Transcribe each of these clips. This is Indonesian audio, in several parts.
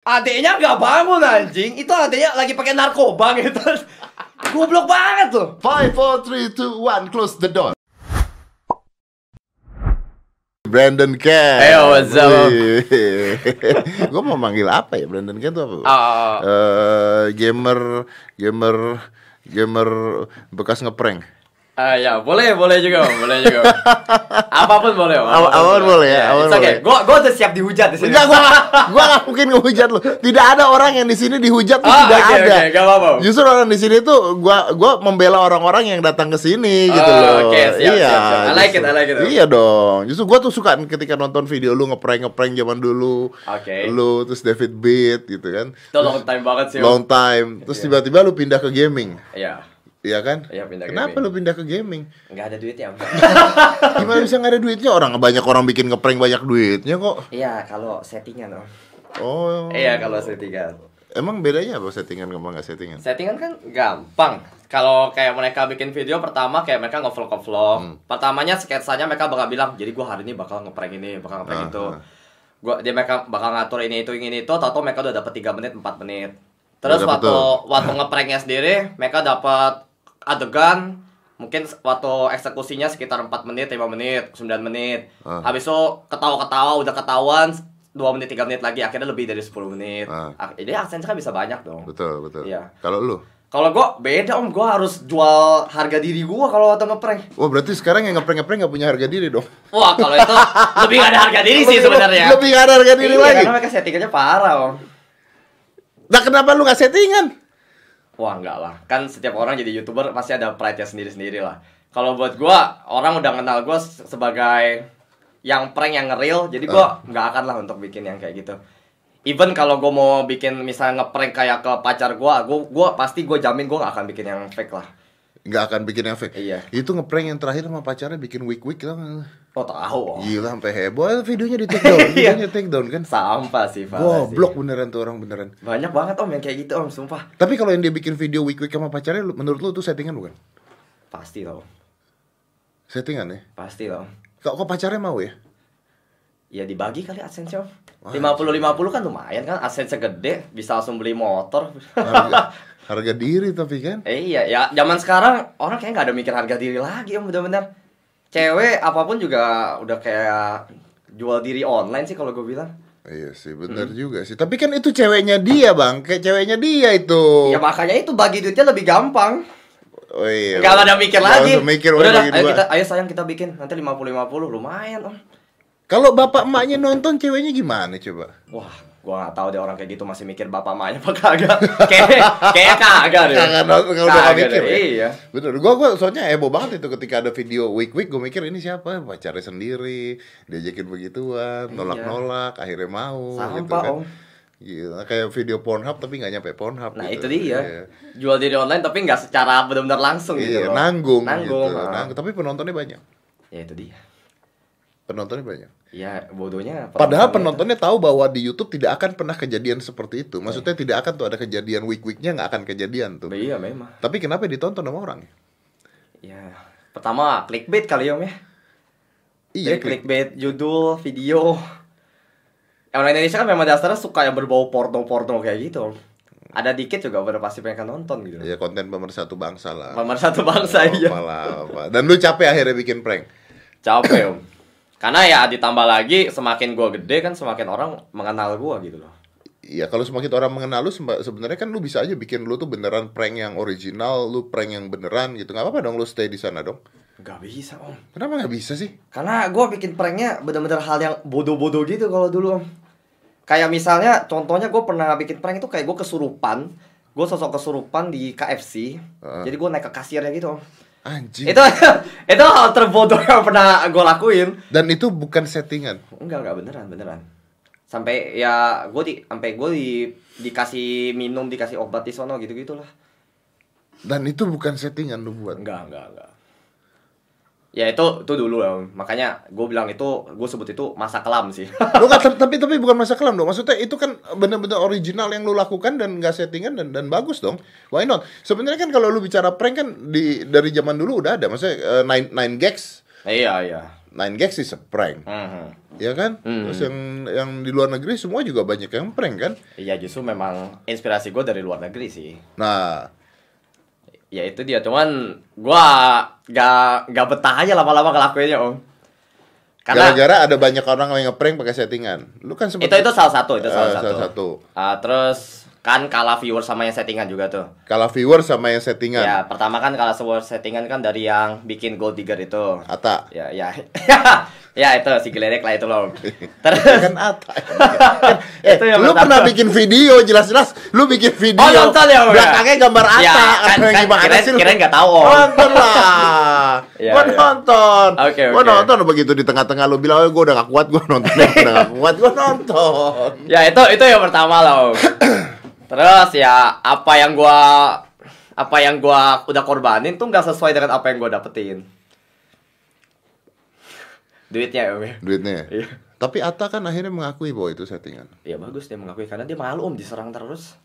Adeknya nggak bangun anjing. Itu adeknya lagi pakai narkoba gitu. Goblok banget tuh. Five, four, three, two, one, close the door. Brandon Ken. Hey, what's up? gue mau manggil apa ya? Brandon Ken tuh apa? Ah. Eh, gamer, gamer, gamer bekas ngeprank. Ah ya, boleh, boleh juga, Om. boleh juga. apa pun boleh, Om. Apa- apa pun boleh ya, apa pun it's okay. boleh. Gua gua udah siap dihujat di sini. Enggak, gua gua gak mungkin ngehujat lu. Tidak ada orang yang di sini dihujat tuh Ah, tidak oke, ada. oke, gak apa-apa. Justru orang di sini tuh gua gua membela orang-orang yang datang ke sini gitu Oh, loh. oke, siap, iya. siap, siap. I like it, justru. I like it. Iya dong. Justru gua tuh suka ketika nonton video lu ngeprank ngeprank zaman dulu. Oke. Lu terus David Beat gitu kan. Itu long time banget sih. Om. Long time. Terus Iya. tiba-tiba lu pindah ke gaming. Iya. Iya kan? Iya, pindah ke Kenapa gaming. lu pindah ke gaming? Enggak ada duitnya, Om. Gimana bisa nggak ada duitnya? Orang banyak orang bikin ngeprank banyak duitnya kok. Iya, kalau settingan, Om. Oh. Iya, kalau settingan. Emang bedanya apa settingan sama nggak settingan? Settingan kan gampang. Kalau kayak mereka bikin video pertama kayak mereka nge-vlog nge-vlog. Hmm. Pertamanya sketsanya mereka bakal bilang, "Jadi gua hari ini bakal ngeprank ini, bakal ngeprank Ah, itu." ah. Gua dia mereka bakal ngatur ini itu ini itu, tahu mereka udah dapat 3 menit, 4 menit. Terus waktu waktu ngepranknya sendiri, mereka dapat adegan mungkin waktu eksekusinya sekitar 4 menit, 5 menit, 9 menit. Ah. Habis itu ketawa-ketawa udah ketahuan 2 menit, 3 menit lagi akhirnya lebih dari 10 menit. Ah. Ah, Jadi aksennya kan bisa banyak dong. Betul, betul. Iya. Kalau lu? Kalau gua beda om, gua harus jual harga diri gua kalau waktu ngeprank. Wah berarti sekarang yang ngeprank-ngeprank nggak punya harga diri dong? Wah kalau itu lebih gak ada harga diri sih sebenarnya. Lebih nggak ada harga diri iya, lagi. karena mereka settingannya parah om. Nah kenapa lu nggak settingan? Wah enggak lah, kan setiap orang jadi youtuber pasti ada pride-nya sendiri-sendiri lah. Kalau buat gua, orang udah kenal gua se- sebagai yang prank yang nge-real, jadi gua nggak akan lah untuk bikin yang kayak gitu. Even kalau gua mau bikin misalnya ngeprank kayak ke pacar gua, gua, gua pasti gua jamin gua nggak akan bikin yang fake lah. Nggak akan bikin yang fake. Iya. Itu ngeprank yang terakhir sama pacarnya bikin week week lah. Oh tahu om. Gila sampai heboh. Videonya di take down, Iya. videonya take down kan. Sampah sih, sih. Goblok beneran tuh orang beneran. Banyak banget om yang kayak gitu om, sumpah. Tapi kalau yang dia bikin video week week sama pacarnya, menurut lu tuh settingan bukan? Pasti loh, Settingan ya? pasti loh. Kok kok pacarnya mau ya? Ya dibagi kali adsense om. Wah, 50-50 kan lumayan kan, adsense gede, bisa langsung beli motor. Harga, harga diri tapi kan. eh iya, ya zaman sekarang orang kayak nggak ada mikir harga diri lagi om, bener-bener. Cewek apa pun juga udah kayak jual diri online sih kalau gue bilang. Iya sih, bener juga sih. Tapi kan itu ceweknya dia, Bang. Kayak ceweknya dia itu. Ya makanya itu bagi duitnya lebih gampang. Oh iya. Nggak ada mikir Nggak lagi. mikir Udah udah ayo kita, ayo sayang kita bikin nanti 50-50 lumayan om. Kalau bapak emaknya nonton ceweknya gimana coba? Wah, gua nggak tahu deh orang kayak gitu masih mikir bapak emaknya apa kagak. Kayak kayak kagak deh. Kagak udah nggak Kagak mikir deh, ya? Iya. Bener, gua gua soalnya heboh banget itu ketika ada video week week gue mikir ini siapa pacarnya sendiri diajakin begituan nolak-nolak akhirnya mau Sampah, gitu kan. Om. Gila, kayak video Pornhub tapi nggak nyampe Pornhub Nah, gitu. itu dia. Iya. Jual diri online tapi nggak secara benar-benar langsung gitu Iya, loh. nanggung, Nanggung. gitu. ah. Nanggung. Tapi penontonnya banyak. Ya itu dia. Penontonnya banyak. Ya bodohnya. Padahal penontonnya penontonnya tahu bahwa di YouTube tidak akan pernah kejadian seperti itu. Maksudnya tidak akan tuh ada kejadian week-weeknya nggak akan kejadian tuh. Iya memang. Tapi kenapa ditonton sama orang? Ya pertama clickbait kali om ya. Iya, Jadi clickbait judul video. Orang Indonesia kan memang dasarnya suka yang berbau porno-porno kayak gitu. Om. Ada dikit juga udah pasti pengen nonton gitu. Ya konten pemersatu bangsa lah. Pemer satu bangsa iya. Apalah, apa. Dan lu capek akhirnya bikin prank. Capek om. Karena ya ditambah lagi semakin gua gede kan semakin orang mengenal gua gitu loh. Iya, kalau semakin orang mengenal lu sebenarnya kan lu bisa aja bikin lu tuh beneran prank yang original, lu prank yang beneran gitu. nggak apa-apa dong lu stay di sana dong. Gak bisa om. Kenapa nggak bisa sih? Karena gua bikin pranknya bener-bener hal yang bodoh-bodoh gitu kalau dulu om. Kayak misalnya contohnya gue pernah bikin prank itu kayak gue kesurupan. Gue sosok kesurupan di KFC. Heeh. Jadi gue naik ke kasirnya gitu om. Anjing. Itu itu hal terbodoh yang pernah gue lakuin. Dan itu bukan settingan. Enggak enggak beneran beneran. Sampai ya gue di sampai gue di dikasih minum dikasih obat di sono gitu gitulah. Dan itu bukan settingan lu buat. Enggak enggak enggak. Ya itu itu dulu om. Makanya gue bilang itu gue sebut itu masa kelam sih. Lu nggak- tapi tapi bukan masa kelam dong. Maksudnya itu kan bener-bener original yang lu lakukan dan nggak settingan dan dan bagus dong. Why not? Sebenarnya kan kalau lu bicara prank kan di dari zaman dulu udah ada. Maksudnya eh, nine nine gags iya iya. Nine Gags is a prank. Mhm. Ya kan? Hmm. Terus yang yang di luar negeri semua juga banyak yang prank kan? Iya justru memang inspirasi gue dari luar negeri sih. Nah, Ya itu dia, cuman gua gak gak betah aja lama-lama ngelakuinnya om. Karena gara-gara ada banyak orang yang ngeprank pakai settingan. Lu kan itu itu salah satu, itu salah Eh, satu. salah satu. Ah, terus kan kalah viewer sama yang settingan juga tuh. Kalah viewer sama yang settingan. Ya pertama kan kalah viewer settingan kan dari yang bikin gold digger itu. Ata. Ya ya ya itu si geledek lah itu loh. Terus kan Ata. eh, Itu yang lu pertama. pernah bikin video jelas-jelas lu bikin video. Oh, nonton ya, ya? Belakangnya gambar Ata. Ya, kan, Apa yang kan, gimana kirain- sih lu? kirain nggak tahu, Om. Nonton lah. Iya, gua iya. nonton. Oke, Gua oke. nonton begitu di tengah-tengah lu bilang, "Oh, gua udah gak kuat, gua nonton." udah gak kuat, gua nonton. ya itu itu yang pertama loh. Terus ya apa yang gua apa yang gua udah korbanin tuh nggak sesuai dengan apa yang gua dapetin. Duitnya ya, Om, ya. Duitnya. Iya. Tapi Ata kan akhirnya mengakui bahwa itu settingan. Ya bagus dia mengakui karena dia malu om diserang terus.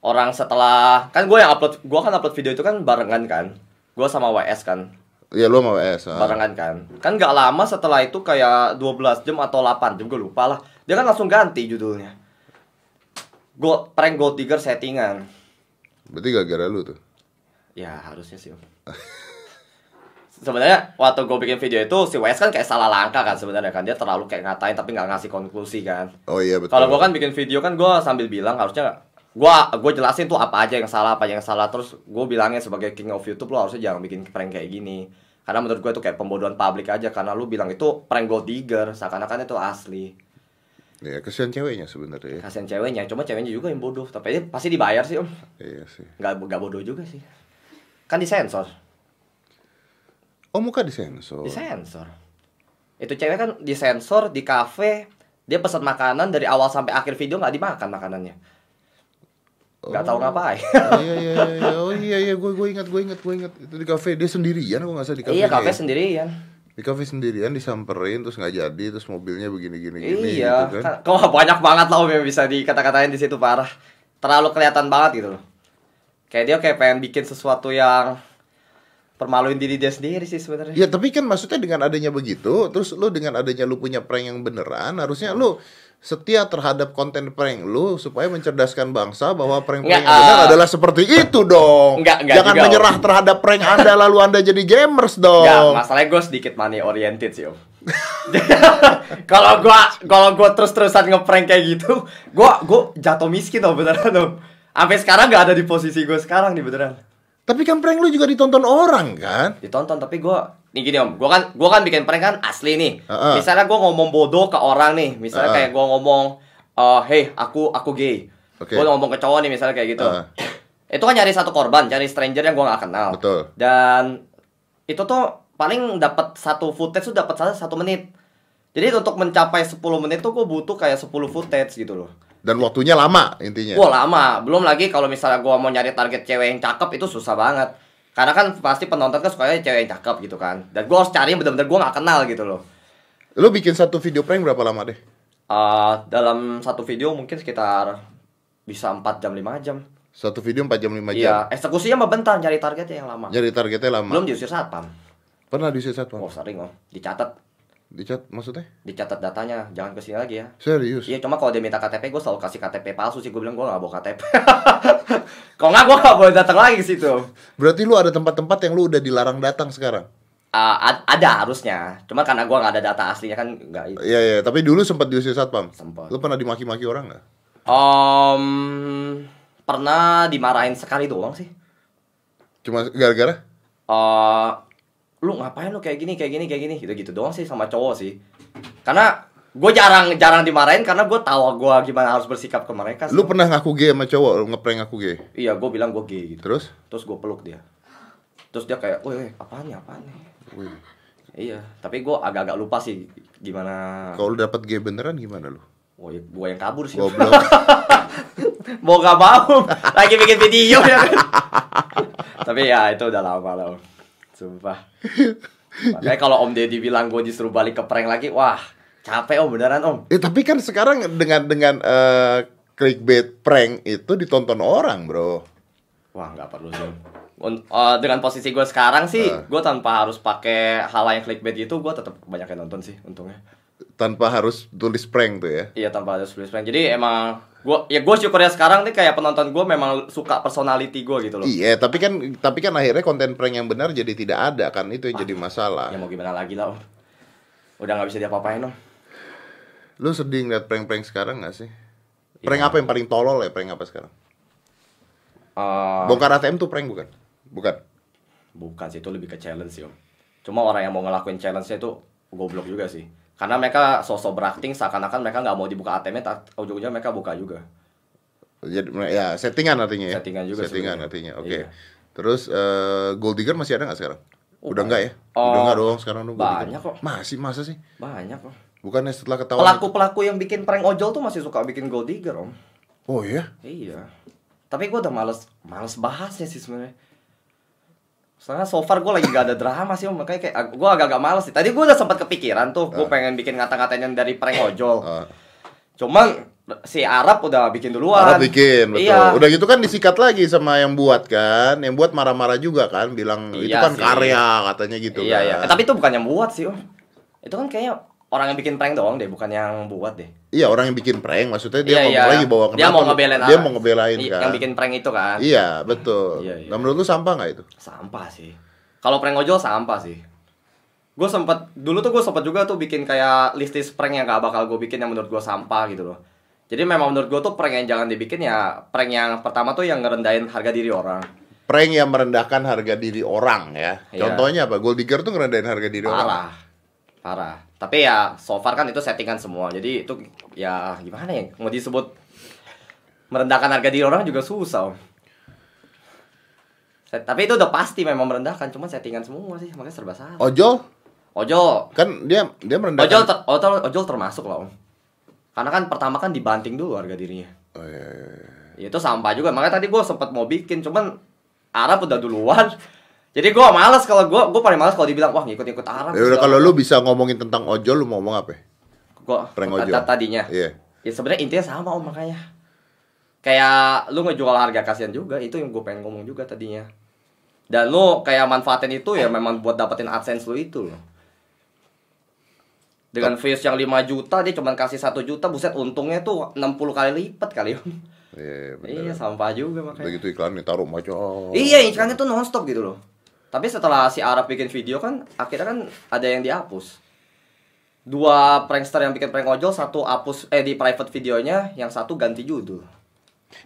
Orang setelah kan gue yang upload, gue kan upload video itu kan barengan kan, gue sama WS kan, Ya lu sama WS. ah. barengan kan. Kan nggak lama setelah itu kayak 12 jam atau 8 jam gue lupa lah. Dia kan langsung ganti judulnya. Gold, prank gold digger settingan. Berarti gara-gara lu tuh. Ya harusnya sih om. sebenarnya waktu gue bikin video itu si WS kan kayak salah langkah kan sebenarnya kan dia terlalu kayak ngatain tapi nggak ngasih konklusi kan. Oh iya betul. Kalau gua kan bikin video kan gua sambil bilang harusnya gua gua jelasin tuh apa aja yang salah, apa yang salah terus gua bilangnya sebagai king of YouTube lo harusnya jangan bikin prank kayak gini. Karena menurut gua itu kayak pembodohan publik aja karena lu bilang itu prank gold digger, seakan-akan itu asli. Ya kesian ceweknya sebenarnya. ya. Kasian ceweknya, cuma ceweknya juga yang bodoh, tapi pasti dibayar sih, Om. Iya sih. Nggak nggak bodoh juga sih. Kan disensor, Oh muka disensor. disensor. Itu cewek kan disensor di kafe, dia pesan makanan dari awal sampai akhir video nggak dimakan makanannya. Nggak tahu ngapain. Oh, iya iya iya. Oh iya iya gue gue ingat gue ingat gue ingat itu di kafe dia sendirian kok nggak salah di kafe. Iya, kafe sendirian. Di kafe sendirian disamperin terus nggak jadi terus mobilnya begini gini gini iya, gitu kan, kok banyak banget lah om yang bisa dikata-katain di situ parah. Terlalu kelihatan banget gitu loh. Kayak dia kayak pengen bikin sesuatu yang permaluin diri dia sendiri sih sebenarnya. Ya tapi kan maksudnya dengan adanya begitu, terus lu dengan adanya lu punya prank yang beneran, harusnya lu setia terhadap konten prank lu supaya mencerdaskan bangsa bahwa prank-prank yang benar ah. adalah seperti itu dong. Nggak, nggak Jangan juga, menyerah terhadap prank Anda lalu Anda jadi gamers dong. Enggak, masalahnya gue sedikit money oriented sih om. Kalau gua kalau gua terus-terusan ngeprank kayak gitu, gua gua jatuh miskin om beneran om. Sampai sekarang nggak ada di posisi gue sekarang nih beneran. Tapi kan prank lu juga ditonton orang kan? ditonton tapi gua nih gini om gua kan gua kan bikin prank kan asli nih Heeh. misalnya gua ngomong bodoh ke orang nih misalnya Heeh. kayak gua ngomong eh hey aku aku gay Oke. gua ngomong ke cowok nih misalnya kayak gitu Heeh. itu kan nyari satu korban cari stranger yang gua nggak kenal Betul. dan itu tuh paling dapat satu footage tuh dapat satu satu menit jadi untuk mencapai 10 menit tuh gua butuh kayak 10 footage gitu loh Dan waktunya lama intinya. Wah lama, belum lagi kalau misalnya gua mau nyari target cewek yang cakep itu susah banget. Karena kan pasti penonton kan sukanya cewek yang cakep gitu kan. Dan gua harus cari yang bener-bener gua nggak kenal gitu loh. Lu bikin satu video prank berapa lama deh? Eh, dalam satu video mungkin sekitar bisa 4 jam 5 jam. Satu video 4 jam 5 jam. Iya, eksekusinya mah bentar nyari targetnya yang lama. Jadi targetnya lama. Belum diusir satpam. Pernah diusir satpam? Oh sering om, dicatat, Dicat maksudnya? dicatat datanya, jangan ke sini lagi ya. Serius? Iya, cuma kalau dia minta KTP, gue selalu kasih KTP palsu sih. Gue bilang gue gak bawa KTP. kalau nggak, gue gak boleh datang lagi ke situ. Berarti lu ada tempat-tempat yang lu udah dilarang datang sekarang? Uh, ad- ada harusnya, cuma karena gua nggak ada data aslinya kan nggak. Iya iya, tapi dulu sempat diusir satpam. Sempat. Lu pernah dimaki-maki orang nggak? Om pernah dimarahin sekali doang sih. Cuma gara-gara? Eh, lu ngapain lu kayak gini kayak gini kayak gini gitu gitu doang sih sama cowok sih. Karena gue jarang jarang dimarahin karena gue tahu gue gimana harus bersikap ke mereka. sih. Lu pernah ngaku gay sama cowok, lu ngeprank ngaku gay. Iya, gue bilang gue gay gitu. Terus? Terus gue peluk dia. Terus dia kayak, woi, woi, apaan nih, apaan nih? Wih. Iya, tapi gue agak-agak lupa sih gimana. Kalau lu dapet gay beneran gimana lu? Woi, gue yang kabur sih. Goblok. mau gak mau lagi bikin video ya kan tapi ya itu udah lama lah. Sumpah makanya kalau om Deddy bilang gue disuruh balik ke prank lagi wah capek om beneran om Eh tapi kan sekarang dengan dengan eh, clickbait prank itu ditonton orang, Bro. wah nggak perlu sih eh, dengan posisi gue sekarang sih, Ah. gue tanpa harus pakai hal yang clickbait gitu, gue tetap banyak yang nonton sih, untungnya. Tanpa harus tulis prank tuh ya. Iya tanpa ada tulis prank. Jadi emang gue, ya gue syukurnya sekarang nih kayak penonton gue memang suka personality gue gitu loh. Iya, tapi kan tapi kan akhirnya konten prank yang benar jadi tidak ada kan itu yang jadi masalah. Ya mau gimana lagi lah, Om. Udah nggak bisa diapa-apain om. Lu sedih ngeliat prank-prank sekarang gak sih? Iya. Prank apa yang paling tolol ya? Prank apa sekarang? Eh, Bongkar ATM tuh prank bukan? Bukan. bukan sih itu lebih ke challenge sih om. Cuma orang yang mau ngelakuin challenge-nya itu goblok juga sih. Karena mereka sosok berakting seakan-akan mereka nggak mau dibuka ATM-nya, tak- ujung-ujungnya mereka buka juga. Jadi ya settingan artinya ya. Settingan juga Settingan sebenarnya. artinya. Oke. Iya. Terus eh, Gold Digger masih ada nggak sekarang? Oh, Udah enggak ya? Oh, Udah enggak dong sekarang Digger. banyak kok. Masih masa sih? Banyak om. Bukannya setelah ketahuan Pelaku-pelaku yang bikin prank ojol tuh masih suka bikin gold digger om. Oh iya. Iya. Tapi gue udah males males bahasnya sih sebenarnya. Soalnya so far gue lagi gak ada drama sih om, makanya kayak gue agak-agak males sih. Tadi gue udah sempat kepikiran tuh, gue Ah. pengen bikin ngata-ngatain dari prank ojol. Ah. Cuman si Arab udah bikin duluan. Arab bikin, betul. Iya. Udah gitu kan disikat lagi sama yang buat kan. Yang buat marah-marah juga kan, bilang itu Iya kan sih. karya katanya gitu iya kan. iya. Eh, tapi itu bukan yang buat sih om. Itu kan kayaknya orang yang bikin prank doang deh, bukan yang buat deh. Iya, orang yang bikin prank maksudnya dia Iya, ngomong iya. lagi bahwa Dia kenapa mau lu- ngebelain dia mau ngebelain kan. Yang bikin prank itu kan. Iya, betul. Iya, iya. Nah, menurut lu sampah nggak itu? Sampah sih. Kalau prank ojol sampah sih. Gue sempet dulu tuh gue sempet juga tuh bikin kayak listis prank yang gak bakal gue bikin yang menurut gue sampah gitu loh. Jadi memang menurut gue tuh prank yang jangan dibikin ya prank yang pertama tuh yang ngerendahin harga diri orang. Prank yang merendahkan harga diri orang ya. Iya. Contohnya apa? Gold digger tuh ngerendahin harga diri orang. Parah. Parah. Tapi ya so far kan itu settingan semua. Jadi itu ya gimana ya mau disebut merendahkan harga diri orang juga susah. Om. Set- Tapi itu udah pasti memang merendahkan, cuma settingan semua sih, makanya serba salah. Ojol Ojol kan dia dia merendahkan. Ojol, ter, ojol, ojol termasuk lah om. Karena kan pertama kan dibanting dulu harga dirinya. Oh, iya, iya, iya. Ya, itu sampah juga. Makanya tadi gue sempat mau bikin, cuman Arab udah duluan. Jadi gue males kalau gue, gue paling males kalau dibilang wah ngikut-ngikut Arab. Ya udah kalau lu bisa ngomongin tentang ojol lu mau ngomong apa? gue Prank ojol. tadinya. Iya. Ya sebenarnya intinya sama om makanya. Kayak lu ngejual harga kasihan juga, itu yang gue pengen ngomong juga tadinya. Dan lu kayak manfaatin itu ya memang buat dapetin AdSense lu itu loh. Dengan views yang 5 juta dia cuma kasih 1 juta, buset untungnya tuh 60 kali lipat kali om. Iya, Iya bener. sampah juga makanya. Udah gitu iklan nih taruh macam. Iya iklannya tuh nonstop gitu loh. Tapi setelah si Arab bikin video kan akhirnya kan ada yang dihapus. Dua prankster yang bikin prank ojol satu hapus eh di private videonya, yang satu ganti judul.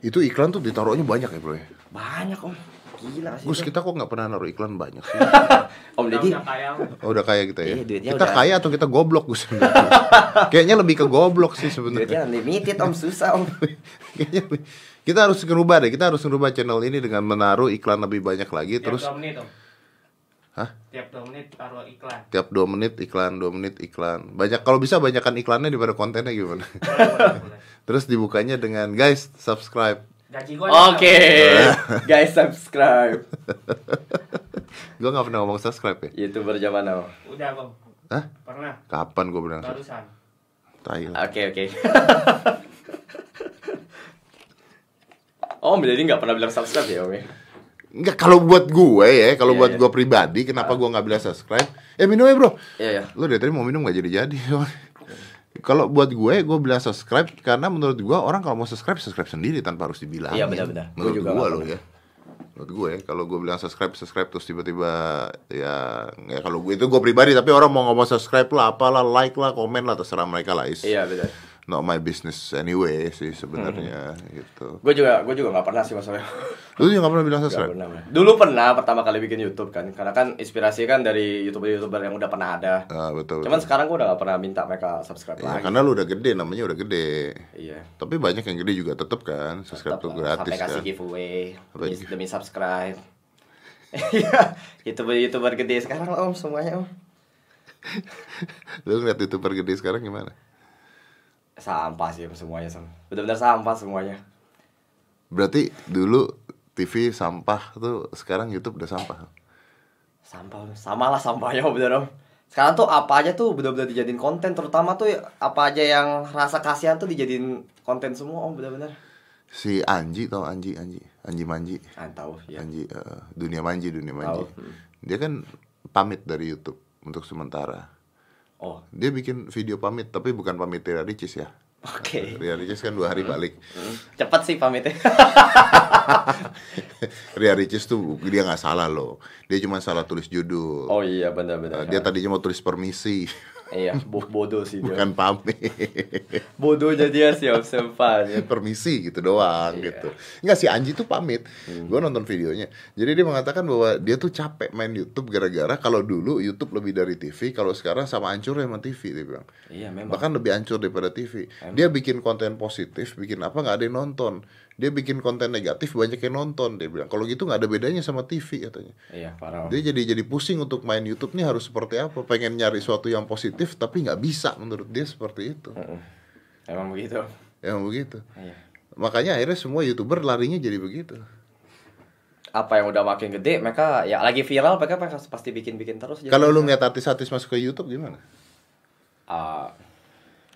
Itu iklan tuh ditaruhnya banyak ya, Bro ya. Banyak om. Gila sih. Gus, itu. kita kok nggak pernah naruh iklan banyak sih? Om Deddy. udah kaya Om. Oh, udah kaya kita ya. Iya, duitnya kita udah- kaya atau kita goblok Gus? Kayaknya lebih ke goblok sih sebenarnya. Duitnya unlimited om susah om. Kayaknya kita harus ngerubah deh. Kita harus ngerubah channel ini dengan menaruh iklan lebih banyak lagi. Tiap Terus dua menit Om. Hah? Tiap dua menit taruh iklan. tiap dua menit iklan, dua menit iklan. Banyak kalau bisa banyakkan iklannya daripada kontennya gimana? Boleh, boleh, boleh. Terus dibukanya dengan guys subscribe. Gaji gua Oke, guys subscribe. Gue nggak pernah ngomong subscribe ya. Youtuber zaman now. Udah Bang. Hah? Pernah. Kapan gue bilang subscribe? Barusan. Tai lah. Oke oke. Om jadi nggak pernah bilang subscribe ya om ya? Enggak kalau buat gue ya, kalau Iya, buat iya. gue pribadi, kenapa gue nggak bilang subscribe? Eh minum ya bro. Iya ya. Lu dari tadi mau minum nggak jadi-jadi. kalau buat gue, gue bilang subscribe karena menurut gue orang kalau mau subscribe subscribe sendiri tanpa harus dibilang. Iya, benar-benar. Gue Menurut gue pernah. ya. Menurut gue ya, kalau gue bilang subscribe subscribe terus tiba-tiba ya ya kalau gue itu gue pribadi tapi orang mau ngomong subscribe lah, apalah, like lah, komen lah terserah mereka lah. Is Iya benar. Not my business anyway sih sebenarnya Hmm. gitu. Gue juga gue juga nggak pernah sih maksudnya. Lu juga nggak pernah bilang Gak subscribe? pernah. Dulu pernah pertama kali bikin YouTube kan, karena kan inspirasi kan dari youtuber-youtuber yang udah pernah ada. Ah, betul. Cuman sekarang gue udah gak pernah minta mereka subscribe Ya, lagi. karena lu udah gede, namanya udah gede. Iya. Tapi banyak yang gede juga tetep kan, subscribe Tetap tuh lah, gratis Sampai kasih kan. giveaway Apa demi, demi subscribe. Iya, youtuber-youtuber gede sekarang om semuanya om. Lu ngeliat youtuber gede sekarang gimana? Sampah sih semuanya sam. Benar-benar sampah semuanya. Berarti dulu TV sampah tuh sekarang YouTube udah sampah. Sampah sama lah sampahnya bener om. Sekarang tuh apa aja tuh benar-benar dijadiin konten, terutama tuh apa aja yang rasa kasihan tuh dijadiin konten semua om bener-bener. Si Anji tau Anji Anji Anji Manji Ah, tahu ya. Anji eh, dunia Manji dunia Manji. Tahu, hmm. Dia kan pamit dari YouTube untuk sementara. Oh, Dia bikin video pamit tapi bukan pamit Ria Ricis ya. oke. Ria Ricis kan dua hari balik. Hmm, Cepat sih pamitnya. Ria Ricis tuh dia nggak salah loh. Dia cuma salah tulis judul. oh iya benar-benar. dia tadinya mau tulis permisi, Iya, bo- bodoh sih dia. bukan pamit. Bodohnya dia siap sempat. permisi gitu doang Iya. gitu. Enggak si Anji tuh pamit. Gua nonton videonya. Jadi dia mengatakan bahwa dia tuh capek main YouTube gara-gara kalau dulu YouTube lebih dari TV, kalau sekarang sama hancur sama TV dia bilang. Iya, memang. Bahkan lebih hancur daripada TV. Dia bikin konten positif, bikin apa nggak ada yang nonton. Dia bikin konten negatif banyak yang nonton dia bilang. Kalau gitu nggak ada bedanya sama TV katanya. Iya, parah. Dia jadi jadi pusing untuk main YouTube nih harus seperti apa? Pengen nyari sesuatu yang positif tapi nggak bisa menurut dia seperti itu. Emang begitu. Emang begitu. Iya. Makanya akhirnya semua youtuber larinya jadi begitu. Apa yang udah makin gede, mereka ya lagi viral, mereka pasti bikin-bikin terus. jadi- Kalau lu ngeliat artis-artis masuk ke YouTube gimana? Ah,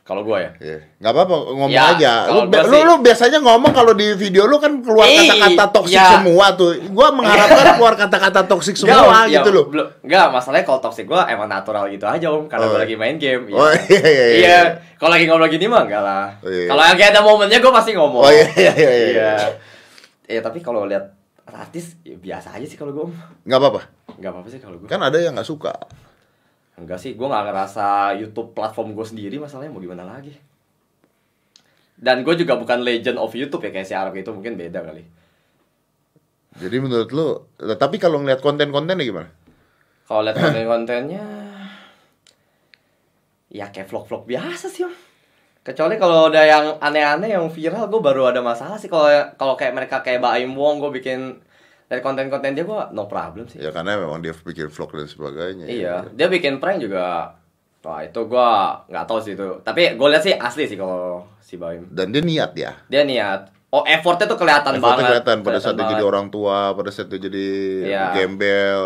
kalau gua ya. Ya, nggak apa-apa ngomong Ya, aja. Lu, gua lu, sih- lu biasanya ngomong kalau di video lu kan keluar kata-kata toksik ya. semua tuh. Gua mengharapkan keluar kata-kata toksik semua ya, gitu loh. belum- Nggak, masalahnya kalau toxic gua emang natural gitu aja om, karena Oh. gua lagi main game. Oh, iya, iya, iya. Iya, kalau lagi ngobrol gini mah enggak lah. Oh, iya. Kalau lagi ada momennya gua pasti ngomong. Oh iya iya iya. iya. Iya. Eh tapi kalau lihat artis ya biasa aja sih kalau gua om. Nggak apa-apa. Nggak apa-apa sih kalau gua. Kan ada yang nggak suka. Enggak sih, gua nggak ngerasa YouTube platform gua sendiri masalahnya mau gimana lagi. Dan gue juga bukan legend of YouTube ya kayak si Arab itu mungkin beda kali. Jadi menurut lu, tapi kalau ngeliat konten-kontennya gimana? Kalau lihat konten-kontennya ya kayak vlog-vlog biasa sih om. Kecuali kalau ada yang aneh-aneh yang viral gue baru ada masalah sih kalau kalau kayak mereka kayak Baim Wong gue bikin dari konten-konten dia gue no problem sih. Ya karena memang dia bikin vlog dan sebagainya. Iya, dia bikin prank juga. Wah itu gue nggak tahu sih itu. Tapi gue lihat sih asli sih kalau si Baim. Dan dia niat ya. Dia niat. Oh effortnya tuh kelihatan Effortnya banget. kelihatan pada saat dia Kelihatan jadi banget. orang tua, pada saat dia jadi Iya. gembel,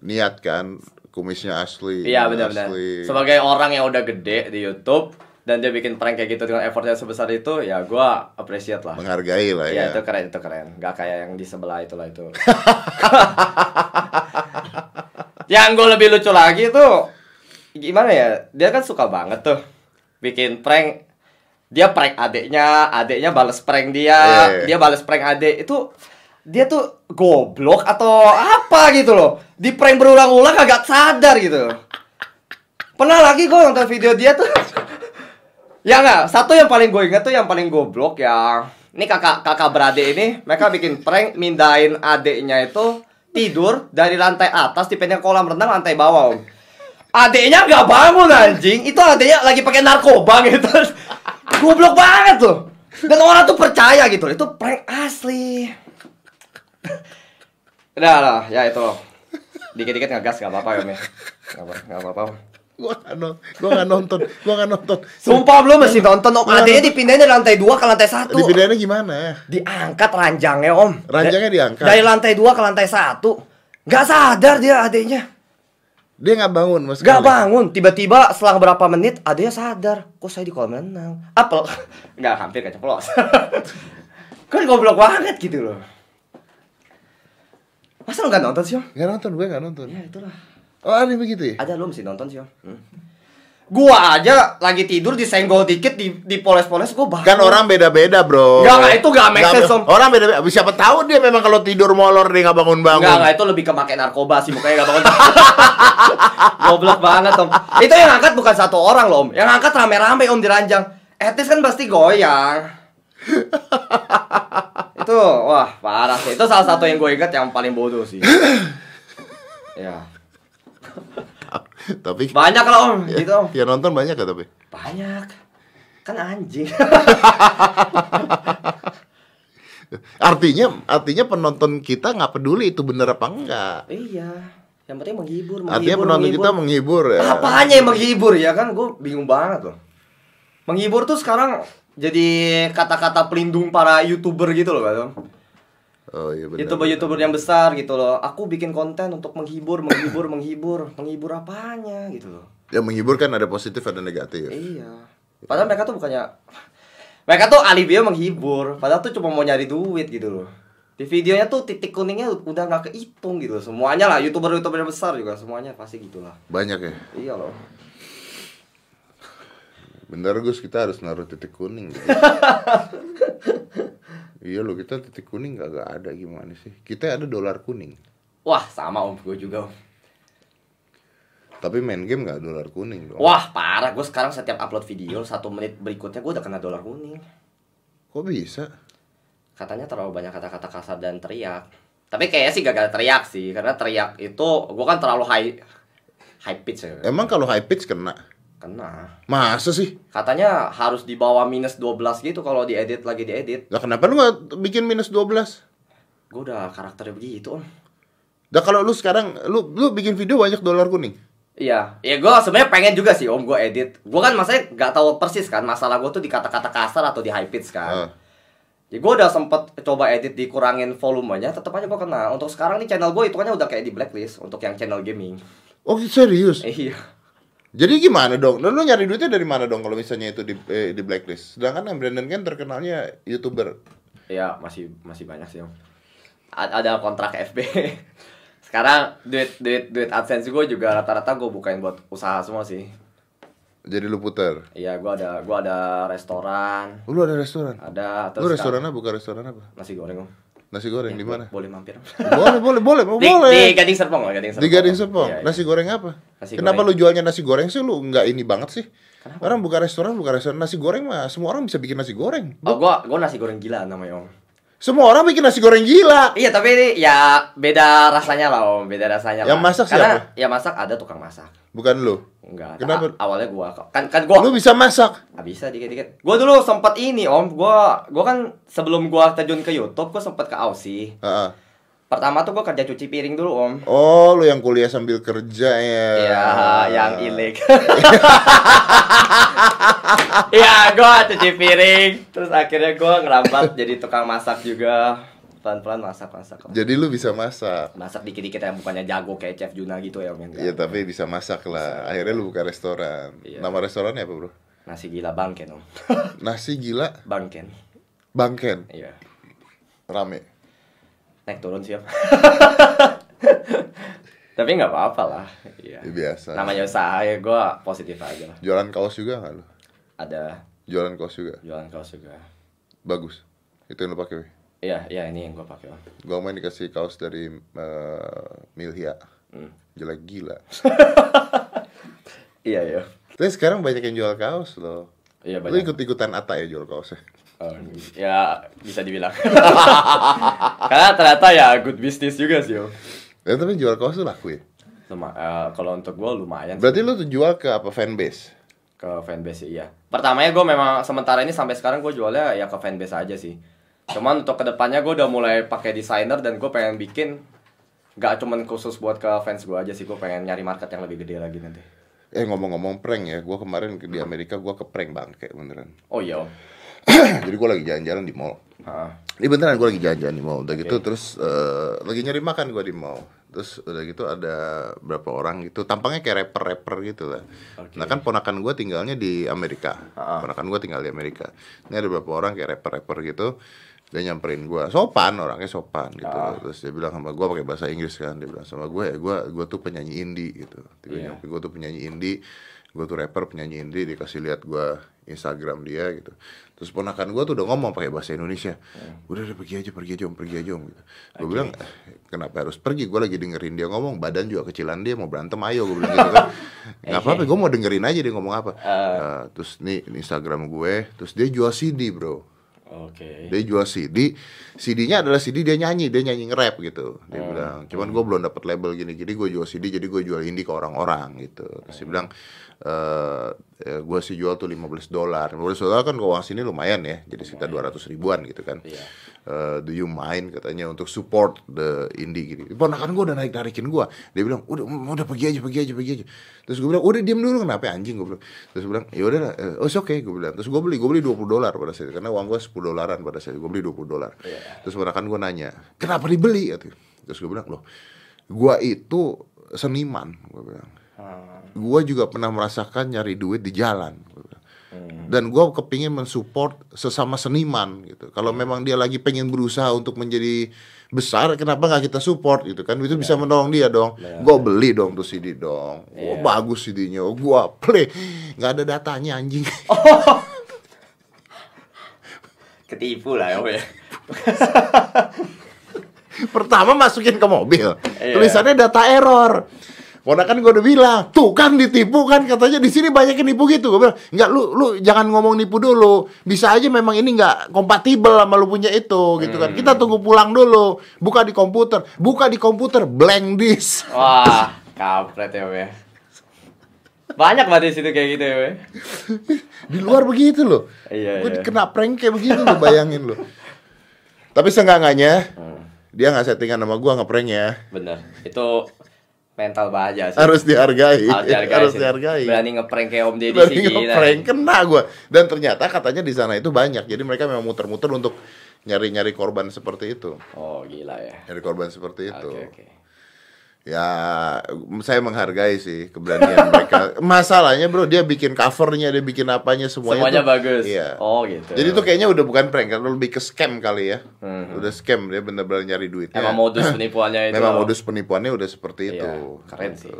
niat kan, kumisnya asli. Iya benar-benar. Sebagai orang yang udah gede di YouTube dan dia bikin prank kayak gitu dengan effortnya sebesar itu, ya gue appreciate lah. menghargai lah ya. Iya itu keren itu keren. Gak kayak yang di sebelah itulah itu. yang gue lebih lucu lagi tuh gimana ya? Dia kan suka banget tuh bikin prank. Dia prank adeknya, adeknya balas prank dia, Eh. dia balas prank adek itu dia tuh goblok atau apa gitu loh. Di prank berulang-ulang kagak sadar gitu. Pernah lagi gue nonton video dia tuh Ya enggak, satu yang paling gue ingat tuh yang paling goblok ya. Ini kakak kakak beradik ini, mereka bikin prank mindahin adiknya itu tidur dari lantai atas di pengen kolam renang lantai bawah. Om. Adiknya nggak bangun anjing, itu adiknya lagi pakai narkoba gitu. Goblok banget tuh. Dan orang tuh percaya gitu, itu prank asli. Udah lah, ya itu. Dikit-dikit ngegas nggak apa-apa ya, Mi. Nggak apa- nggak apa-apa. Gua nggak non- gua nggak nonton, gua nggak nonton. Sumpah belum mesti nonton. om Adeknya dipindahin dari lantai 2 ke lantai 1 Dipindahinnya gimana? Diangkat ranjangnya om. Ranjangnya diangkat? Dari lantai 2 ke lantai 1 Gak sadar dia adeknya. Dia nggak bangun mas. Gak bangun. Tiba-tiba selang berapa menit adeknya sadar. Kok saya di kolam renang? Apel. Gak hampir keceplos. Kan goblok banget gitu loh. Masa lu gak nonton sih om? Nggak nonton, gue nggak nonton. Ya itulah Oh ada begitu ya? Ada lu mesti nonton sih om Hmm. Gua aja lagi tidur disenggol dikit di dipoles-poles gua bangun. Kan orang beda-beda bro. Nggak, nggak, itu nggak make sense, Om. Orang beda-beda. Siapa tahu dia memang kalau tidur molor dia nggak bangun-bangun. Enggak, enggak, itu lebih ke make narkoba sih, mukanya enggak bangun. Goblok banget, Om. Itu yang angkat bukan satu orang loh, Om. Yang angkat rame-rame, Om, di ranjang. Etis kan pasti goyang. itu, wah, parah sih. Itu salah satu yang gue ingat yang paling bodoh sih. ya. tapi Banyak lah, Om, gitu, Om. ya nonton banyak gak tapi? Banyak. Kan anjing. Artinya artinya penonton kita nggak peduli itu bener apa enggak. iya. Yang penting menghibur, menghibur. Artinya penonton kita menghibur ya. Apanya yang menghibur ya kan? Gue bingung banget loh. Menghibur tuh sekarang jadi kata-kata pelindung para youtuber gitu loh kan? Oh iya benar. Youtuber-youtuber yang besar gitu loh. Aku bikin konten untuk menghibur, menghibur, menghibur, menghibur apanya gitu loh. Ya menghibur kan ada positif ada negatif. Iya. Padahal mereka tuh bukannya mereka tuh video menghibur padahal tuh cuma mau nyari duit gitu loh di videonya tuh titik kuningnya udah nggak kehitung gitu loh. semuanya lah youtuber youtuber besar juga semuanya pasti gitulah Banyak ya. iya loh Bener Gus, kita harus naruh titik kuning gitu. iya loh, kita titik kuning gak, gak ada gimana sih. Kita ada dolar kuning. wah sama om gue juga om Tapi main game gak dolar kuning dong. wah parah gue sekarang setiap upload video satu menit berikutnya gue udah kena dolar kuning Kok bisa? katanya terlalu banyak kata-kata kasar dan teriak tapi kayaknya sih gagal teriak sih karena teriak itu gue kan terlalu high high pitch ya Emang kalau high pitch kena? Kena Masa sih? katanya harus di bawah minus 12 gitu kalau diedit lagi diedit Lah kenapa lu gak bikin minus 12? gue udah karakternya begitu om Dah kalau lu sekarang lu lu bikin video banyak dolar kuning. iya ya gue sebenarnya pengen juga sih om gue edit gue kan masanya nggak tahu persis kan masalah gue tuh di kata-kata kasar atau di high pitch kan Ah. Ya gue udah sempet coba edit dikurangin volumenya, tetap aja gue kena. Untuk sekarang nih channel gue hitungannya udah kayak di blacklist untuk yang channel gaming. Oh serius? Iya. Jadi gimana dong? Lu nyari duitnya dari mana dong kalau misalnya itu di eh, di blacklist? Sedangkan yang Brandon kan terkenalnya youtuber. Iya masih masih banyak sih om. A- ada kontrak FB. Sekarang duit duit duit adsense gue juga rata-rata gue bukain buat usaha semua sih. Jadi lu puter. Iya gue ada gua ada restoran, Oh, lu ada restoran? ada Lu restoran apa? Buka restoran apa? nasi goreng om. Nasi goreng di mana? Boleh mampir. Om. boleh, boleh, boleh, di, boleh. di Gading Serpong lah, Gading Serpong. Di Gading Serpong. Iya. Nasi goreng apa? Nasi Kenapa goreng. lu jualnya nasi goreng sih? Lu nggak ini banget sih? Kenapa? Orang buka restoran, buka restoran nasi goreng mah semua orang bisa bikin nasi goreng. Oh gua gua nasi goreng gila namanya om. Semua orang bikin nasi goreng gila. Iya tapi ini ya beda rasanya lah om, beda rasanya Yang lah. masak Karena siapa? ya masak ada tukang masak. Bukan lu. Enggak. Kenapa? a- awalnya gua. Kan kan gua Lu bisa masak. Ah, bisa dikit-dikit. Gua dulu sempat ini om, gua gua kan sebelum gua terjun ke YouTube gua sempat ke Aussie. Heeh. Pertama tuh gua kerja cuci piring dulu om. Oh, lu yang kuliah sambil kerja ya. Iya, yang ilik. Iya, gua cuci piring, terus akhirnya gua ngerambat jadi tukang masak juga. Pelan-pelan masak-masak. Jadi lu bisa masak. Masak dikit-dikit ya bukannya jago kayak Chef Juna gitu ya om. Iya, tapi bisa masak lah. Akhirnya lu buka restoran. Iya. Nama restorannya apa, Bro? Nasi gila bangken om. Nasi gila bangken. Bangken. Iya. Rame. Naik turun sih om. Tapi nggak apa-apa lah. Iya. Ya, biasa. Namanya usaha ya gue positif aja lah. Jualan kaos juga nggak lu? Ada Jualan kaos juga. jualan kaos juga. Bagus. Itu yang lu pakai. weh. Iya, iya ini yang gue pakai om. Gua main dikasih kaos dari eh, Milhia. Hmm. Jelek gila. Iya iya. Tapi sekarang banyak yang jual kaos loh. Iya banyak. ikut-ikutan Ata ya jual kaosnya? Oh, ya bisa dibilang. Karena ternyata ya good business juga sih om. Ya, tapi jual kaos tuh laku ya? Luma, eh, kalau untuk gue lumayan. sih. Berarti lu tuh jual ke apa fanbase? ke fanbase iya. Pertamanya gue memang sementara ini sampai sekarang gue jualnya ya ke fanbase aja sih. Cuman untuk ke depannya gue udah mulai pakai desainer dan gue pengen bikin nggak cuman khusus buat ke fans gue aja sih gue pengen nyari market yang lebih gede lagi nanti. Eh ngomong-ngomong prank ya, gua kemarin ke- di Amerika gua ke prank bangke beneran. Oh iya om. Jadi gua lagi jalan-jalan di mall. Heeh. Ini beneran gue lagi jalan-jalan di mall. Udah gitu terus eh, lagi nyari makan gua di mall. Terus udah gitu ada berapa orang gitu, tampangnya kayak rapper-rapper gitu lah. Oke. Nah kan ponakan gua tinggalnya di Amerika. Ah. Ponakan gua tinggal di Amerika. Ini ada beberapa orang kayak rapper-rapper gitu. Dia nyamperin gua, sopan orangnya sopan gitu. Ah. Terus dia bilang sama gua pakai bahasa Inggris kan. Dia bilang sama gue ya, gua gua tuh penyanyi indie gitu. Dia Iya. nyampe gua tuh penyanyi indie. Gue tuh rapper penyanyi indie dikasih lihat gua Instagram dia gitu. Terus ponakan gua tuh udah ngomong pakai bahasa Indonesia. Udah udah pergi aja, pergi aja om, pergi aja om gitu. Gue Oke. bilang "Eh, kenapa harus pergi? Gue lagi dengerin dia ngomong, badan juga kecilan dia mau berantem ayo gue bilang gitu kan. Nggak apa-apa, gue mau dengerin aja dia ngomong apa. Nah, terus nih Instagram gue, terus dia jual CD bro. Oke. Dia jual CD, CD-nya adalah CD dia nyanyi, dia nyanyi nge-rap gitu. Dia bilang, cuman gue belum dapat label gini-gini, gue jual CD, jadi gue jual indie ke orang-orang gitu. Terus dia bilang, eh gue sih jual tuh 15 dolar. 15 dolar kan uang sini lumayan ya, jadi sekitar 200 ribuan gitu kan. Iya. Eh, do you mind katanya untuk support the indie gini. Ponakan gue udah narik narikin gue. Dia bilang udah udah pergi aja pergi aja pergi aja. Terus gue bilang udah diam dulu kenapa anjing gue bilang. Terus gue bilang ya udah eh, oh oke okay, gue bilang. Terus gue beli gue beli 20 dolar pada saat itu karena uang gue 10 dolaran pada saat itu. Gue beli 20 dolar. Terus ponakan gue nanya kenapa dibeli? Gitu. Terus gue bilang loh gue itu seniman gue bilang. Ah, Gue juga pernah merasakan nyari duit di jalan. Bilang. dan gue kepingin mensupport sesama seniman gitu. Kalau memang dia lagi pengen berusaha untuk menjadi besar kenapa nggak kita support gitu kan? Itu bisa menolong dia dong. Gue beli dong tuh CD dong. Oh, bagus CD-nya oh, gue play. Nggak ada datanya anjing Ketipu lah ya, pertama masukin ke mobil Iya. tulisannya data error Ponakan gue udah bilang, tuh kan ditipu kan katanya di sini banyak yang nipu gitu. Gue bilang, nggak lu lu jangan ngomong nipu dulu. Bisa aja memang ini nggak kompatibel sama lu punya itu gitu kan. Kita tunggu pulang dulu. Buka di komputer, buka di komputer blank disk. Wah, kampret ya, ya. Banyak banget di situ kayak gitu ya, ya. Di luar begitu loh. Iya, Gue iya. kena prank kayak begitu loh, bayangin lo. Tapi seenggaknya Hmm, dia nggak settingan sama gua ngeprank ya. bener. Itu mental baja sih. Harus dihargai. Harus dihargai. Harus sih. dihargai. Berani ngeprank kayak Om Deddy Berani sih gila. ngeprank kena gue dan ternyata katanya di sana itu banyak jadi mereka memang muter-muter untuk nyari-nyari korban seperti itu Oh, gila ya. nyari korban seperti itu Oke, oke. Ya saya menghargai sih keberanian mereka masalahnya bro dia bikin covernya dia bikin apanya semuanya Semuanya tuh- bagus. iya Oh, gitu. jadi itu kayaknya udah bukan prank kan lebih ke scam kali ya Hmm. udah scam dia bener-bener nyari duit Emang modus penipuannya itu. memang modus penipuannya udah seperti itu Iya, keren Gitu. sih.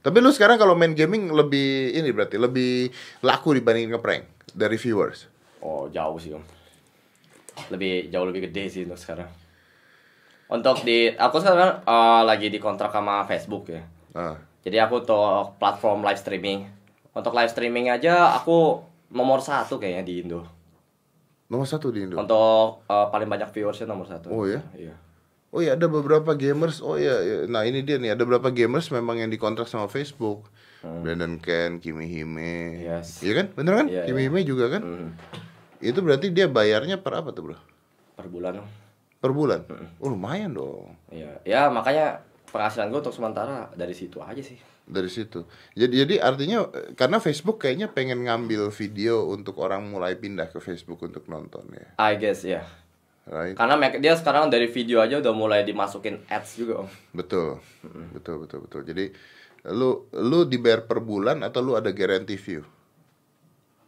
tapi lu sekarang kalau main gaming lebih ini berarti lebih laku dibanding ngeprank dari viewers Oh, jauh sih, Om. Lebih jauh lebih gede sih untuk sekarang. Untuk di aku sekarang eh, lagi dikontrak sama Facebook ya. ah. Jadi aku untuk platform live streaming. Untuk live streaming aja aku nomor satu kayaknya di Indo. nomor satu di Indo Untuk eh, paling banyak viewersnya nomor satu. Oh, ya? Iya. Oh iya ada beberapa gamers. Oh iya, iya. nah ini dia nih ada beberapa gamers memang yang dikontrak sama Facebook. Brandon Ken, Kimi Hime. Hmm. Yes. Iya kan? Bener kan? Iya, Kimi iya. Hime juga kan? Hmm, Itu berarti dia bayarnya per apa tuh, Bro? per bulan. Per bulan. Hmm. Oh, lumayan dong Iya. Ya makanya penghasilan gue untuk sementara dari situ aja sih. dari situ. Jadi jadi artinya karena Facebook kayaknya pengen ngambil video untuk orang mulai pindah ke Facebook untuk nonton ya. I guess ya. Right? Karena dia sekarang dari video aja udah mulai dimasukin ads juga om. Betul. Betul, betul, betul. Jadi lu lu dibayar per bulan atau lu ada guarantee view?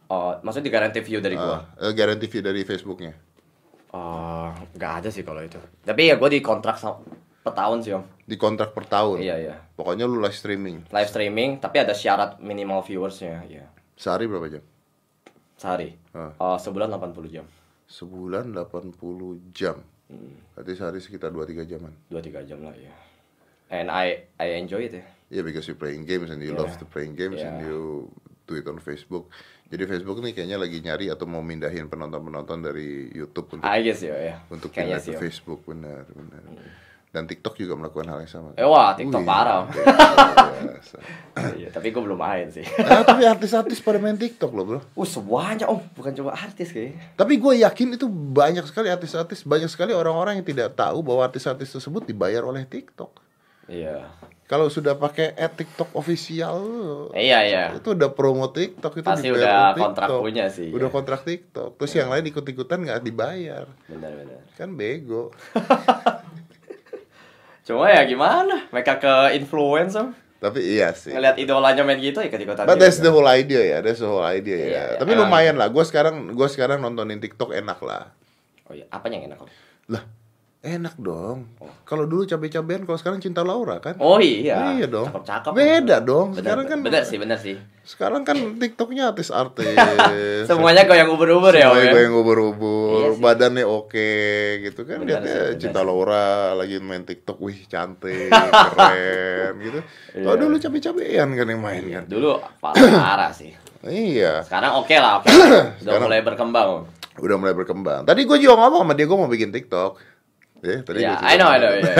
Oh, maksudnya digaranti view dari gua? Ah, eh, guarantee view dari Facebooknya. Oh, nggak ada sih kalau itu. Tapi ya gua dikontrak sama per tahun sih om. Di kontrak per tahun. Iya iya. Pokoknya lu live streaming. Live streaming, tapi ada syarat minimal viewersnya. Iya. Sehari berapa jam? Sehari. Ah. Oh, sebulan 80 jam. Sebulan 80 jam. Hmm. Berarti sehari sekitar 2-3 jaman. 2-3 jam lah ya. And I I enjoy it ya. Yeah, because you playing games and you Yeah. love to playing games and Yeah. you do it on Facebook. Jadi Facebook nih kayaknya lagi nyari atau mau mindahin penonton-penonton dari YouTube untuk I guess ya ya. untuk Kayaknya pindah ke Om. Facebook benar benar. Dan TikTok juga melakukan hal yang sama. Eh wah, TikTok Wih, parah. Iya, tapi gua belum main sih. Ah, tapi artis-artis pada main TikTok loh bro. Uh, semuanya om, bukan cuma artis kayaknya. Tapi gue yakin itu banyak sekali artis-artis, banyak sekali orang-orang yang tidak tahu bahwa artis-artis tersebut dibayar oleh TikTok. Iya. Kalau sudah pakai ad TikTok official, Iya iya. itu udah promo TikTok itu Pasti dibayar udah TikTok. kontrak punya sih, Udah iya. kontrak TikTok. Terus yang lain ikut-ikutan nggak dibayar, Benar-benar. kan bego. Cuma ya gimana? Mereka ke influence om. Tapi iya sih. Ngeliat idolanya main gitu ikut-ikutan. But juga. that's the whole idea ya, that's the whole idea ya. Iya, iya. Tapi lumayan lah. Gue sekarang, gue sekarang nontonin TikTok enak lah. Oh iya, apa yang enak? Lah, enak dong. Kalau dulu cabe-cabean, kalau sekarang cinta Laura kan? Oh iya. Iya dong. Cakep-cakep. Beda dong. Bener, Sekarang kan bener sih, bener sih. Sekarang kan TikToknya artis-artis. Semuanya kau yang ubur-ubur ya Semuanya ya. yang ubur-ubur, Iya sih. badannya oke gitu kan. Bener Lihatnya sih, Cinta sih. Laura lagi main TikTok, wih cantik, keren gitu. Kalau Iya. dulu cabe-cabean kan yang main kan. Dulu parah sih. Iya, Sekarang oke lah, oke. Sudah Sekarang- mulai berkembang udah mulai berkembang. Tadi gue juga ngomong sama dia, gue mau bikin TikTok. Ya, tadi gua I know, I know, iya.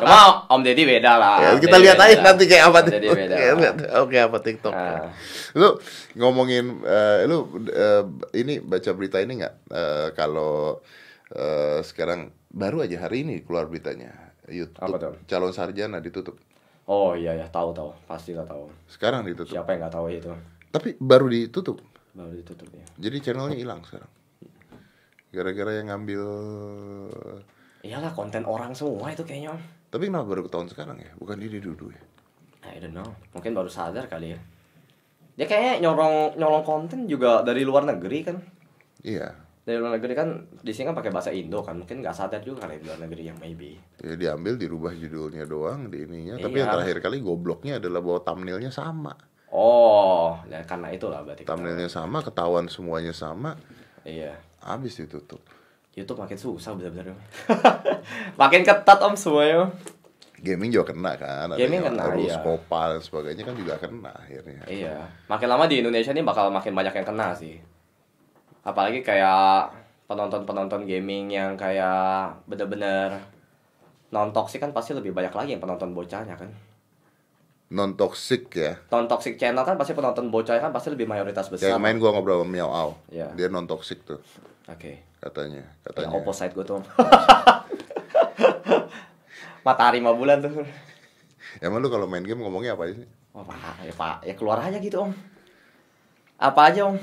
Cuma Om Deddy beda lah. Ya, Om kita Deddy lihat aja nanti kayak apa Deddy beda. Oke, apa TikTok. Ah. Lu ngomongin eh, lu eh, ini baca berita ini nggak Eh, kalau eh, sekarang baru aja hari ini keluar beritanya YouTube calon sarjana ditutup. Oh iya ya, tahu tahu, pasti lah tahu. Sekarang ditutup. Siapa yang nggak tahu itu? Tapi baru ditutup. Baru ditutup ya. Jadi channelnya hilang sekarang. Gara-gara yang ngambil Iyalah konten orang semua itu kayaknya om. Tapi kenapa baru ketahuan sekarang ya? Bukan dia dulu ya? I don't know. Mungkin baru sadar kali ya. Dia kayaknya nyolong nyolong konten juga dari luar negeri kan. Iya. Dari luar negeri kan di sini kan pakai bahasa Indo kan. Mungkin nggak sadar juga kali di luar negeri yang maybe. Ya diambil dirubah judulnya doang di ininya. Tapi Iya. yang terakhir kali gobloknya adalah bahwa thumbnailnya sama. Oh, ya karena itulah berarti. Thumbnailnya sama, ketahuan semuanya sama, Iya. habis ditutup. YouTube makin susah bener-bener. makin ketat om semuanya. Gaming juga kena kan, ada Gaming kena, rules iya. Copa dan sebagainya kan juga kena akhirnya. Iya. Makin lama di Indonesia ini bakal makin banyak yang kena sih. Apalagi kayak penonton-penonton gaming yang kayak bener-bener non toxic kan pasti lebih banyak lagi yang penonton bocahnya kan. Non toxic ya. Non toxic channel kan pasti penonton bocahnya kan pasti lebih mayoritas besar. Kayak main gua ngobrol sama Miao Au. Iya. Dia non toxic tuh Oke. katanya. Yang Katanya. opposite gue tuh. Matahari lima bulan tuh. Emang lu kalau main game ngomongnya apa aja sih? Wah, pak, ya pak, ya keluar aja gitu om. Apa aja om?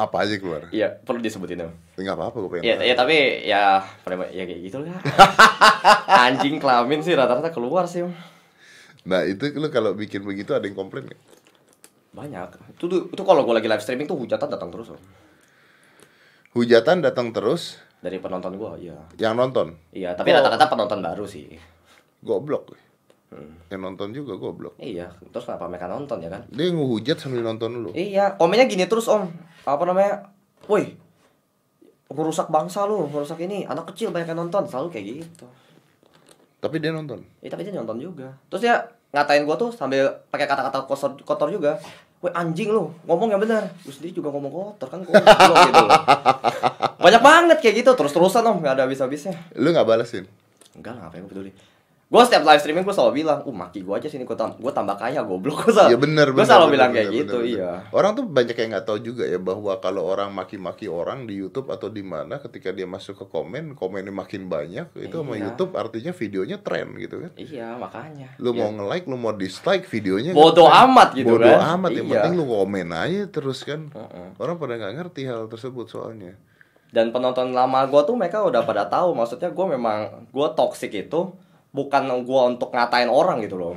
Apa aja keluar? Iya, perlu disebutin om. Enggak apa-apa gua pengen. Ya, tahu. ya tapi ya ya kayak gitu lah. Anjing kelamin sih rata-rata keluar sih. Nah, itu lu kalau bikin begitu ada yang komplain nggak? Banyak. Itu tuh- itu kalau gue lagi live streaming tuh hujatan datang terus om. Hujatan datang terus Dari penonton gue, iya. yang nonton. Iya, tapi Oh. rata-rata penonton baru sih. Goblok. Hmm. Yang nonton juga goblok. Iya, terus kenapa mereka nonton ya kan? Dia ngehujat sambil nonton lu. Iya, komennya gini terus om. Apa namanya? Woi, ngerusak bangsa lu, ngerusak ini. Anak kecil banyak yang nonton, selalu kayak gitu. Tapi dia nonton. Iya, tapi dia nonton juga. Terus dia ngatain gua tuh sambil pakai kata-kata kotor, kotor juga. Woi anjing lu, ngomong yang benar. Terus dia juga ngomong kotor kan gua gitu loh. Banyak banget kayak gitu, terus-terusan om, nggak ada habis-habisnya. Lu nggak balesin? Enggak lah, ngapain gua peduli. Gua setiap live streaming gua selalu bilang, "Uh, maki gua aja sini gua, tam gua tambah kaya goblok." Gua selalu, Iya benar Gua benar, selalu benar, bilang benar, kayak benar, gitu, benar. iya. Orang tuh banyak yang nggak tahu juga ya bahwa kalau orang maki-maki orang di YouTube atau di mana ketika dia masuk ke komen, komennya makin banyak, itu sama Iya. YouTube artinya videonya tren gitu kan. Iya, makanya. Lu Iya. mau nge-like, lu mau dislike videonya Bodoh nge-trend. amat gitu Bodoh kan. amat, yang Iya. penting lu komen aja terus kan. Heeh. Orang pada nggak ngerti hal tersebut soalnya. Dan penonton lama gua tuh mereka udah pada tahu maksudnya gua memang gua toxic itu bukan gua untuk ngatain orang gitu loh.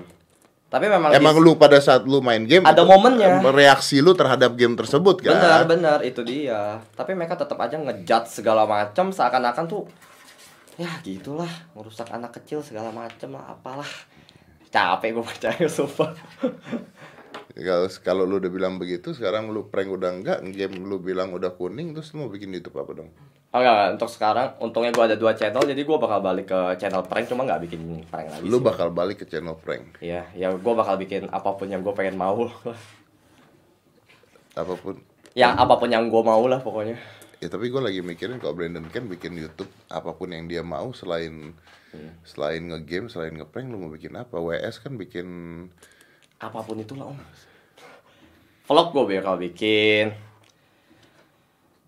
Tapi memang Emang lu pada saat lu main game Ada momennya. Reaksi lu terhadap game tersebut kan? benar-benar itu dia. Tapi mereka tetap aja ngejudge segala macam seakan-akan tuh ya gitulah ngerusak anak kecil segala macam lah apalah. Capek gua percaya sumpah. Kalau kalau lu udah bilang begitu, sekarang lu prank udah enggak, game lu bilang udah kuning, terus lu mau bikin YouTube apa dong? Oh, enggak, enggak, untuk sekarang untungnya gua ada dua channel jadi gua bakal balik ke channel prank cuma nggak bikin prank lagi Lu sih. bakal balik ke channel prank, Iya, ya gua bakal bikin apa pun yang gua pengen mau. apa pun. yang apa pun yang gua mau lah pokoknya. Ya tapi gue lagi mikirin kalau Brandon kan bikin YouTube apa pun yang dia mau selain Hmm. selain ngegame, selain ngeprank, lu mau bikin apa? WS kan bikin apa pun itulah om vlog gue bakal bikin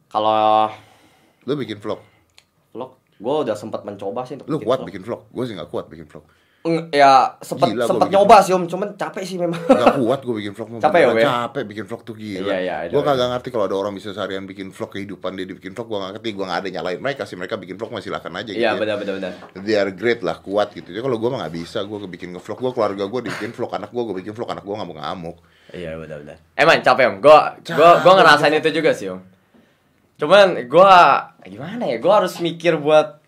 kalau lu bikin vlog. vlog? Gue udah sempat mencoba sih untuk Lu bikin kuat vlog. bikin vlog. Gue sih nggak kuat bikin vlog. Eng- ya sempat Gila nyoba sih om. Cuman capek sih memang. Gak kuat gue bikin vlog Capek ya, ya? Capek bikin vlog tuh gila. Iya, iya, Gue know, kagak ngerti kalau ada orang bisa seharian bikin vlog kehidupan dia bikin vlog Gue gak ngerti, gue gak ada nyalain mereka sih Mereka bikin vlog masih silakan aja gitu iya ya. benar benar benar. They are great lah, kuat gitu. Ya Kalau gue mah gak bisa, gue bikin ngevlog. Gue keluarga gue dibikin vlog anak gue, gue bikin vlog anak gue ngamuk-ngamuk. Iya benar benar. Emang capek om. Gue gue gue ngerasain itu juga sih om cuman gue gimana ya gue harus mikir buat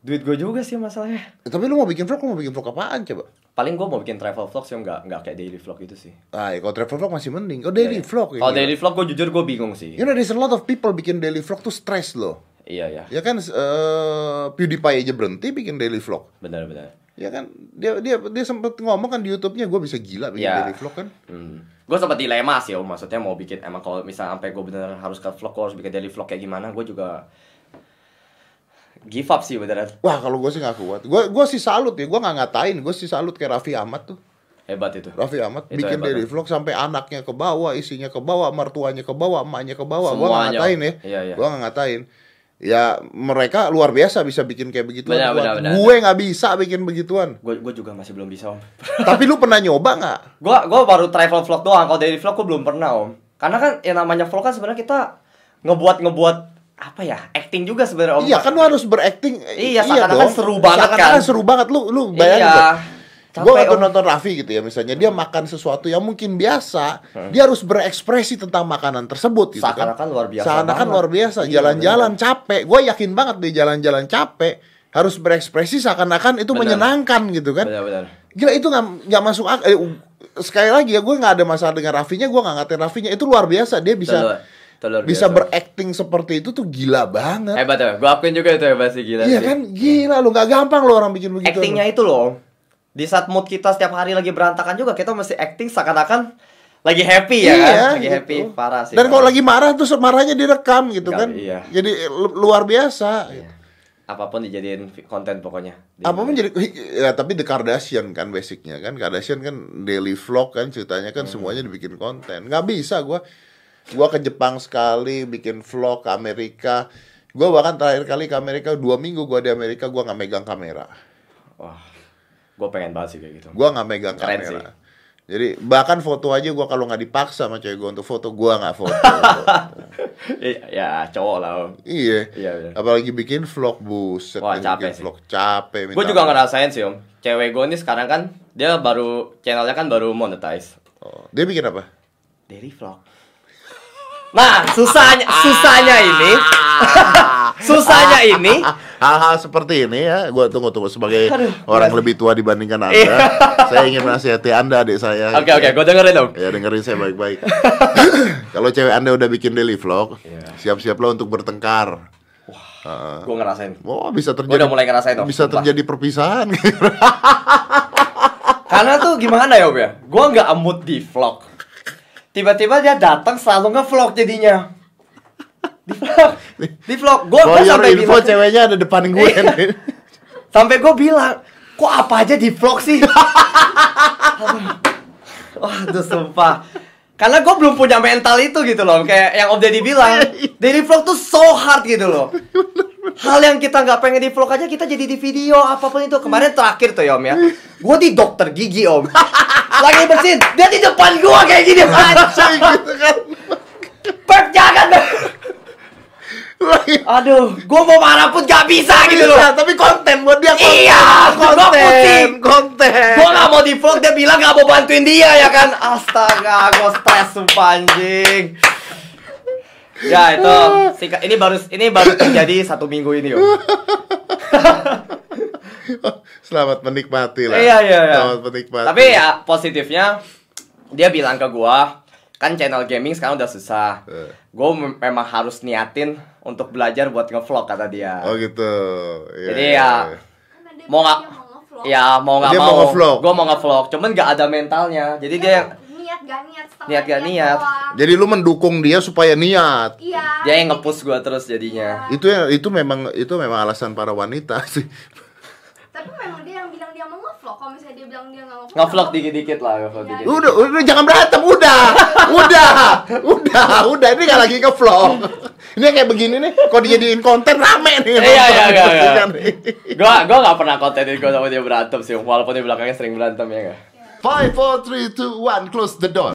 duit gue juga sih masalahnya. Eh, Tapi lu mau bikin vlog, lu mau bikin vlog apaan coba? paling gue mau bikin travel vlog sih nggak nggak kayak daily vlog itu sih. Ah, ya, kalau travel vlog masih mending. Oh daily vlog ya kalau daily vlog gue jujur gue bingung sih. You know there's a lot of people bikin daily vlog tuh stress loh. Iya ya Ya kan eh, PewDiePie aja berhenti bikin daily vlog. Benar benar Ya kan dia dia dia sempet ngomong kan di YouTube-nya gue bisa gila bikin Iya. daily vlog kan. Hmm. Gue sempat dilema sih om, maksudnya mau bikin emang kalau misalnya sampai gue bener harus ke vlog, gue harus bikin daily vlog kayak gimana, gue juga give up sih beneran. Wah kalau gue sih gak kuat. Gue gue sih salut ya. Gue nggak ngatain. Gue sih salut kayak Raffi Ahmad tuh. Hebat itu. Raffi Ahmad Itu bikin hebat, daily tuh. vlog sampai anaknya ke bawah, isinya ke bawah, mertuanya ke bawah, emaknya ke bawah. Gue nggak Semuanya. ngatain ya. Iya, iya. Gue nggak ngatain. Ya mereka luar biasa bisa bikin kayak begituan. Benar, benar, benar. gue nggak bisa bikin begituan. Gue gue juga masih belum bisa om. Tapi lu pernah nyoba nggak? Gue gue baru travel vlog doang, kalau daily vlog gue belum pernah om. Karena kan yang namanya vlog kan sebenarnya kita ngebuat ngebuat apa ya acting juga sebenarnya om. Iya kan lu harus berakting. Iya, seakan-akan seru banget kan. seru banget lu lu bayangin Iya. Capek, Gue waktu Om. nonton Raffi gitu ya misalnya dia makan sesuatu yang mungkin biasa, dia harus berekspresi tentang makanan tersebut gitu kan. Seakan-akan luar biasa Seakan-akan luar biasa, Iya, jalan-jalan capek. Gue yakin banget di jalan-jalan capek harus berekspresi seakan-akan itu Bener. menyenangkan gitu kan. Benar-benar. Gila itu nggak masuk ak- eh, sekali lagi ya gue nggak ada masalah dengan Raffinya gue nggak ngatain Raffinya itu luar biasa dia bisa luar bisa berakting seperti itu tuh gila banget Hebat ya, gue akuin juga itu hebat sih gila iya sih. kan gila lu nggak gampang lo orang bikin begitu Actingnya itu loh, di saat mood kita setiap hari lagi berantakan juga kita mesti acting seakan-akan lagi happy ya Iya, kan, lagi gitu. happy parah sih. dan kalau lagi marah tuh marahnya direkam gitu Nggak, kan iya. jadi lu- luar biasa Iya. apa pun dijadiin konten pokoknya. Apa pun jadi ya tapi The Kardashian kan basicnya kan Kardashian kan daily vlog kan ceritanya Hmm. kan semuanya dibikin konten nggak bisa gua gua ke Jepang sekali bikin vlog ke Amerika gua bahkan terakhir kali ke Amerika dua minggu gua di Amerika gua nggak megang kamera Wah, gue pengen banget sih kayak gitu. gua nggak megang Keren kamera jadi bahkan foto aja gua kalau nggak dipaksa sama cewek gua untuk foto gua nggak foto Iya, ya cowok lah. Om. iya Iya, bener. apalagi bikin vlog buset Wah, bikin capek sih. vlog capek Gue juga ngerasain sih om. Cewek gue nih sekarang kan dia baru channelnya kan baru monetize. Oh, dia bikin apa Daily vlog. Nah, susahnya susahnya ini, susahnya ini, hal-hal seperti ini ya gua tunggu tunggu sebagai Aduh, orang iya. lebih tua dibandingkan anda Iya. saya ingin menasihati anda adik saya oke oke, gue dengerin dong. ya dengerin saya baik-baik kalau cewek anda udah bikin daily vlog Iya. siap-siaplah untuk bertengkar Gue ngerasain. oh bisa Gue terjadi udah mulai ngerasain dong. bisa sumpah. terjadi perpisahan Karena tuh gimana ya om ya? Gue nggak mood di vlog. Tiba-tiba dia datang selalu nge-vlog jadinya. Di vlog, di vlog. Gue your sampai info bilang, ceweknya ada depan gue Iya. sampai gue bilang, kok apa aja di vlog sih? Waduh, sumpah. Karena gue belum punya mental itu gitu loh, kayak yang Om Deddy bilang, dari vlog tuh so hard gitu loh. Hal yang kita nggak pengen di vlog aja kita jadi di video apa pun itu. Kemarin terakhir tuh ya Om ya, gue di dokter gigi Om, lagi bersihin, dia di depan gue kayak gini. Anjing, gitu kan Pep jangan. Aduh, gue mau marah pun gak bisa gitu loh. Tapi konten buat dia konten Iya, gua konten pusing. konten Gue gak mau di vlog, dia bilang gak mau bantuin dia ya kan Astaga, gue stres sumpah anjing Ya itu, singkat, ini baru ini baru terjadi satu minggu ini om Selamat menikmati lah. Iya, iya, iya. Selamat menikmati. Tapi ya positifnya, dia bilang ke gua kan channel gaming sekarang udah susah Eh. Gue memang harus niatin untuk belajar buat ngevlog kata dia Oh gitu. Iya, Jadi iya, ya, iya. Karena dia Mau nggak- dia mau ngevlog. Ya mau nggak Dia mau, mau ngevlog. gue mau ngevlog, cuman gak ada mentalnya Jadi dia yang niat gak niat Niat gak niat. Jadi lu mendukung dia supaya niat. Iya. dia yang nge-push gue terus jadinya Itu ya itu memang itu memang alasan para wanita sih. Tapi memang dia yang bilang dia mau ngevlog. Kalau misalnya dia bilang dia nggak ngevlog. Ngevlog dikit-dikit lah, ngevlog Iya. dikit Udah, udah jangan berantem, udah. Udah. Udah, udah ini nggak lagi ke vlog. Ini kayak begini nih, kok dijadiin konten rame nih. Iya, iya, iya, iya. Kan? Gue gue gak pernah kontenin gue sama dia berantem sih Walaupun di belakangnya sering berantem ya gak Five, four, three, two, one, close the door.